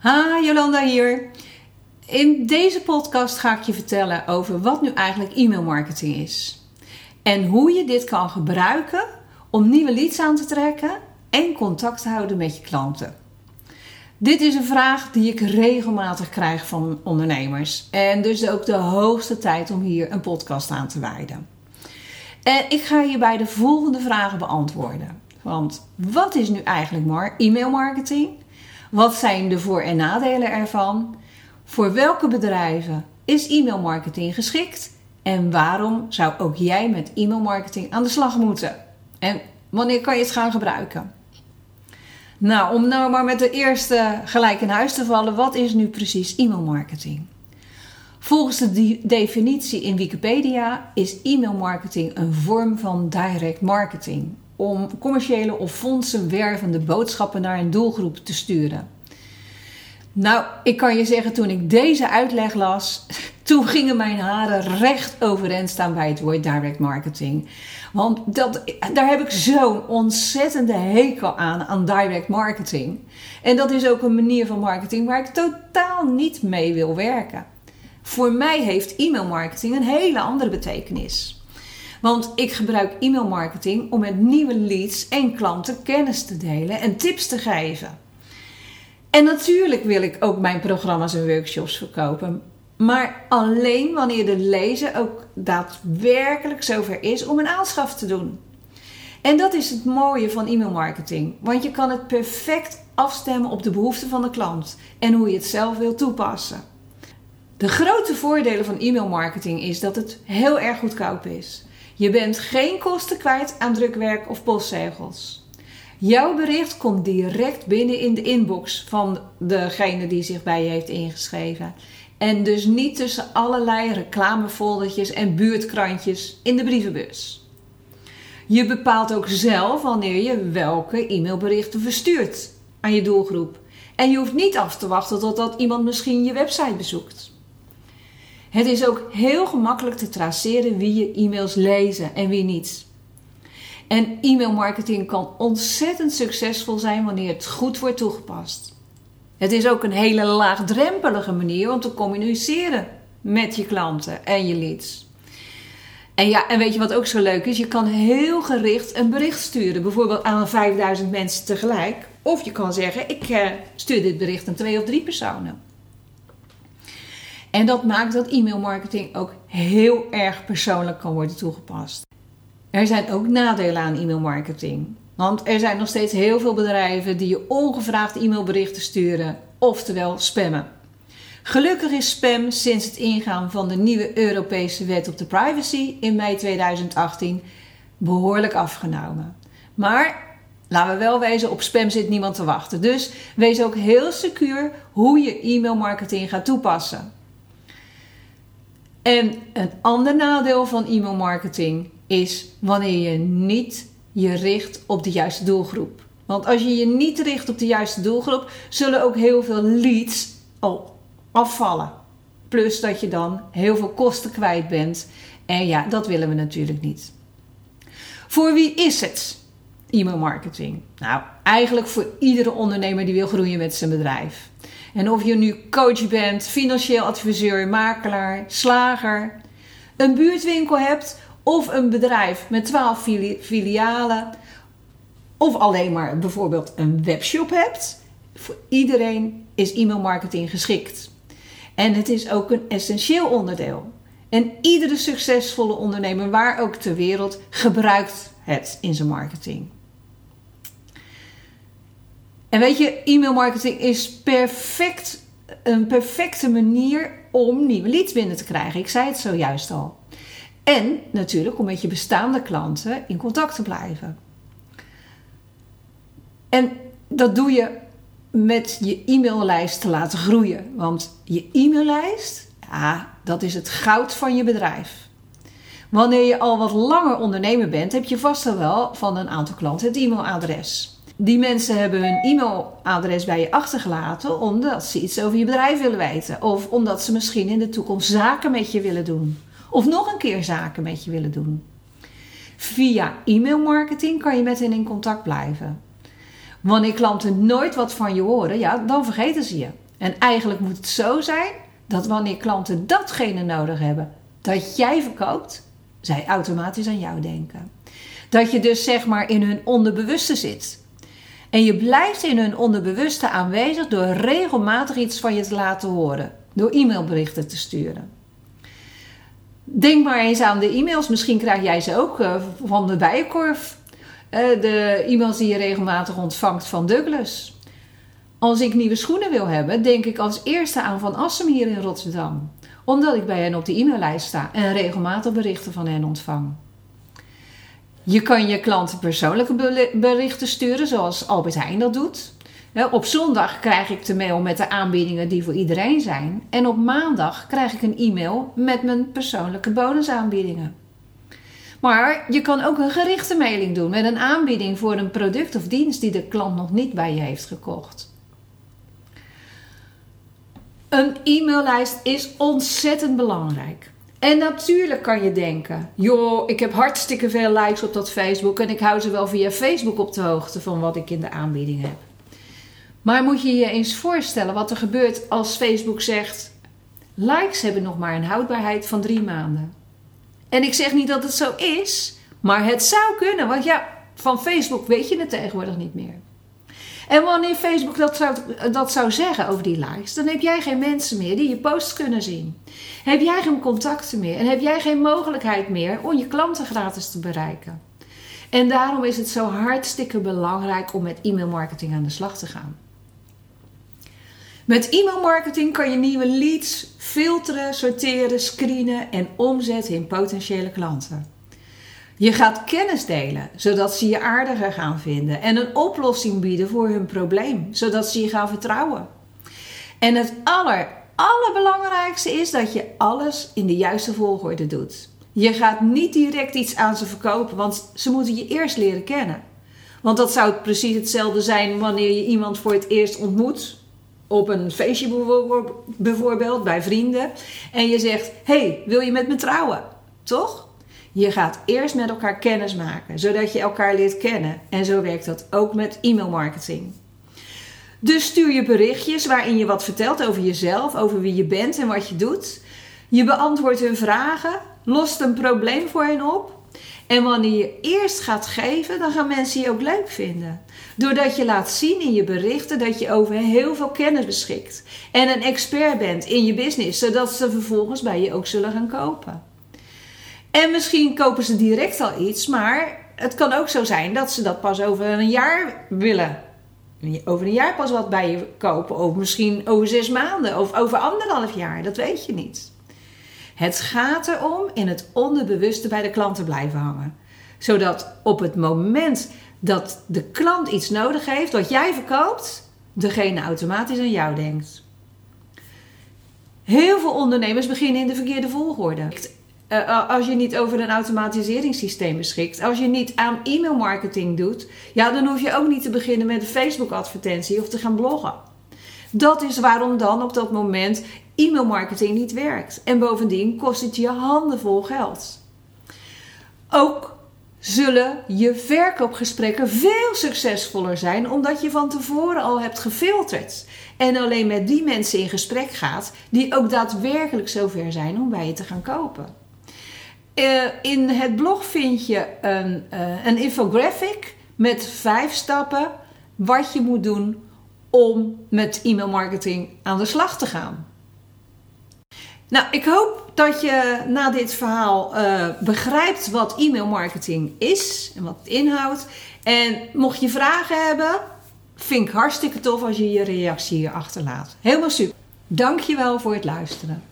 Ha, Jolanda hier. In deze podcast ga ik je vertellen over wat nu eigenlijk e-mailmarketing is. En hoe je dit kan gebruiken om nieuwe leads aan te trekken en contact te houden met je klanten. Dit is een vraag die ik regelmatig krijg van ondernemers. En dus ook de hoogste tijd om hier een podcast aan te wijden. En ik ga hierbij de volgende vragen beantwoorden. Want wat is nu eigenlijk e-mailmarketing? Wat zijn de voor- en nadelen ervan? Voor welke bedrijven is e-mailmarketing geschikt? En waarom zou ook jij met e-mailmarketing aan de slag moeten? En wanneer kan je het gaan gebruiken? Nou, om nou maar met de eerste gelijk in huis te vallen, wat is nu precies e-mailmarketing? Volgens de definitie in Wikipedia is e-mailmarketing een vorm van direct marketing om commerciële of fondsenwervende boodschappen naar een doelgroep te sturen. Nou, ik kan je zeggen, toen ik deze uitleg las, toen gingen mijn haren recht overeind staan bij het woord direct marketing. Want dat, daar heb ik zo'n ontzettende hekel aan, aan direct marketing. En dat is ook een manier van marketing waar ik totaal niet mee wil werken. Voor mij heeft e-mailmarketing een hele andere betekenis. Want ik gebruik e-mailmarketing om met nieuwe leads en klanten kennis te delen en tips te geven. En natuurlijk wil ik ook mijn programma's en workshops verkopen. Maar alleen wanneer de lezer ook daadwerkelijk zover is om een aanschaf te doen. En dat is het mooie van e-mailmarketing. Want je kan het perfect afstemmen op de behoeften van de klant en hoe je het zelf wil toepassen. De grote voordelen van e-mailmarketing is dat het heel erg goedkoop is. Je bent geen kosten kwijt aan drukwerk of postzegels. Jouw bericht komt direct binnen in de inbox van degene die zich bij je heeft ingeschreven. En dus niet tussen allerlei reclamefoldertjes en buurtkrantjes in de brievenbus. Je bepaalt ook zelf wanneer je welke e-mailberichten verstuurt aan je doelgroep. En je hoeft niet af te wachten totdat iemand misschien je website bezoekt. Het is ook heel gemakkelijk te traceren wie je e-mails lezen en wie niet. En e-mailmarketing kan ontzettend succesvol zijn wanneer het goed wordt toegepast. Het is ook een hele laagdrempelige manier om te communiceren met je klanten en je leads. En ja, en weet je wat ook zo leuk is? Je kan heel gericht een bericht sturen, bijvoorbeeld aan 5000 mensen tegelijk. Of je kan zeggen: ik eh, stuur dit bericht aan twee of drie personen. En dat maakt dat e-mailmarketing ook heel erg persoonlijk kan worden toegepast. Er zijn ook nadelen aan e-mailmarketing. Want er zijn nog steeds heel veel bedrijven die je ongevraagd e-mailberichten sturen, oftewel spammen. Gelukkig is spam sinds het ingaan van de nieuwe Europese wet op de privacy in mei 2018 behoorlijk afgenomen. Maar laten we wel wezen, op spam zit niemand te wachten. Dus wees ook heel secuur hoe je e-mailmarketing gaat toepassen. En een ander nadeel van e-mailmarketing is wanneer je niet je richt op de juiste doelgroep. Want als je je niet richt op de juiste doelgroep, zullen ook heel veel leads al afvallen. Plus dat je dan heel veel kosten kwijt bent. En ja, dat willen we natuurlijk niet. Voor wie is het e-mailmarketing? Nou, eigenlijk voor iedere ondernemer die wil groeien met zijn bedrijf. En of je nu coach bent, financieel adviseur, makelaar, slager, een buurtwinkel hebt of een bedrijf met 12 filialen of alleen maar bijvoorbeeld een webshop hebt, voor iedereen is e-mailmarketing geschikt. En het is ook een essentieel onderdeel. En iedere succesvolle ondernemer, waar ook ter wereld, gebruikt het in zijn marketing. En weet je, e-mailmarketing is perfect, een perfecte manier om nieuwe leads binnen te krijgen. Ik zei het zojuist al. En natuurlijk om met je bestaande klanten in contact te blijven. En dat doe je met je e-maillijst te laten groeien. Want je e-maillijst, ja, dat is het goud van je bedrijf. Wanneer je al wat langer ondernemer bent, heb je vast al wel van een aantal klanten het e-mailadres die mensen hebben hun e-mailadres bij je achtergelaten omdat ze iets over je bedrijf willen weten. Of omdat ze misschien in de toekomst zaken met je willen doen. Of nog een keer zaken met je willen doen. Via e-mailmarketing kan je met hen in contact blijven. Wanneer klanten nooit wat van je horen, ja, dan vergeten ze je. En eigenlijk moet het zo zijn dat wanneer klanten datgene nodig hebben dat jij verkoopt, zij automatisch aan jou denken. Dat je dus zeg maar in hun onderbewuste zit. En je blijft in hun onderbewuste aanwezig door regelmatig iets van je te laten horen. Door e-mailberichten te sturen. Denk maar eens aan de e-mails. Misschien krijg jij ze ook uh, van de bijenkorf. Uh, de e-mails die je regelmatig ontvangt van Douglas. Als ik nieuwe schoenen wil hebben, denk ik als eerste aan Van Assem hier in Rotterdam. Omdat ik bij hen op de e-maillijst sta en regelmatig berichten van hen ontvang. Je kan je klanten persoonlijke berichten sturen, zoals Albert Heijn dat doet. Op zondag krijg ik de mail met de aanbiedingen die voor iedereen zijn. En op maandag krijg ik een e-mail met mijn persoonlijke bonusaanbiedingen. Maar je kan ook een gerichte mailing doen met een aanbieding voor een product of dienst die de klant nog niet bij je heeft gekocht. Een e-maillijst is ontzettend belangrijk. En natuurlijk kan je denken: joh, ik heb hartstikke veel likes op dat Facebook en ik hou ze wel via Facebook op de hoogte van wat ik in de aanbieding heb. Maar moet je je eens voorstellen wat er gebeurt als Facebook zegt: likes hebben nog maar een houdbaarheid van drie maanden. En ik zeg niet dat het zo is, maar het zou kunnen, want ja, van Facebook weet je het tegenwoordig niet meer. En wanneer Facebook dat zou, dat zou zeggen over die likes, dan heb jij geen mensen meer die je posts kunnen zien. Heb jij geen contacten meer en heb jij geen mogelijkheid meer om je klanten gratis te bereiken. En daarom is het zo hartstikke belangrijk om met e-mailmarketing aan de slag te gaan. Met e-mailmarketing kan je nieuwe leads filteren, sorteren, screenen en omzetten in potentiële klanten. Je gaat kennis delen, zodat ze je aardiger gaan vinden en een oplossing bieden voor hun probleem, zodat ze je gaan vertrouwen. En het aller, allerbelangrijkste is dat je alles in de juiste volgorde doet. Je gaat niet direct iets aan ze verkopen, want ze moeten je eerst leren kennen. Want dat zou precies hetzelfde zijn wanneer je iemand voor het eerst ontmoet. Op een feestje bijvoorbeeld, bij vrienden. En je zegt: Hey, wil je met me trouwen? Toch? Je gaat eerst met elkaar kennis maken, zodat je elkaar leert kennen. En zo werkt dat ook met e-mailmarketing. Dus stuur je berichtjes waarin je wat vertelt over jezelf, over wie je bent en wat je doet. Je beantwoordt hun vragen, lost een probleem voor hen op. En wanneer je eerst gaat geven, dan gaan mensen je ook leuk vinden. Doordat je laat zien in je berichten dat je over heel veel kennis beschikt. En een expert bent in je business, zodat ze vervolgens bij je ook zullen gaan kopen. En misschien kopen ze direct al iets, maar het kan ook zo zijn dat ze dat pas over een jaar willen. Over een jaar pas wat bij je kopen, of misschien over zes maanden, of over anderhalf jaar, dat weet je niet. Het gaat erom in het onderbewuste bij de klant te blijven hangen. Zodat op het moment dat de klant iets nodig heeft wat jij verkoopt, degene automatisch aan jou denkt. Heel veel ondernemers beginnen in de verkeerde volgorde. Uh, als je niet over een automatiseringssysteem beschikt, als je niet aan e-mailmarketing doet, ja, dan hoef je ook niet te beginnen met een Facebook-advertentie of te gaan bloggen. Dat is waarom dan op dat moment e-mailmarketing niet werkt. En bovendien kost het je handenvol geld. Ook zullen je verkoopgesprekken veel succesvoller zijn omdat je van tevoren al hebt gefilterd. En alleen met die mensen in gesprek gaat die ook daadwerkelijk zover zijn om bij je te gaan kopen. Uh, in het blog vind je een, uh, een infographic met vijf stappen wat je moet doen om met e-mailmarketing aan de slag te gaan. Nou, ik hoop dat je na dit verhaal uh, begrijpt wat e-mailmarketing is en wat het inhoudt. En mocht je vragen hebben, vind ik hartstikke tof als je je reactie hier achterlaat. Helemaal super. Dankjewel voor het luisteren.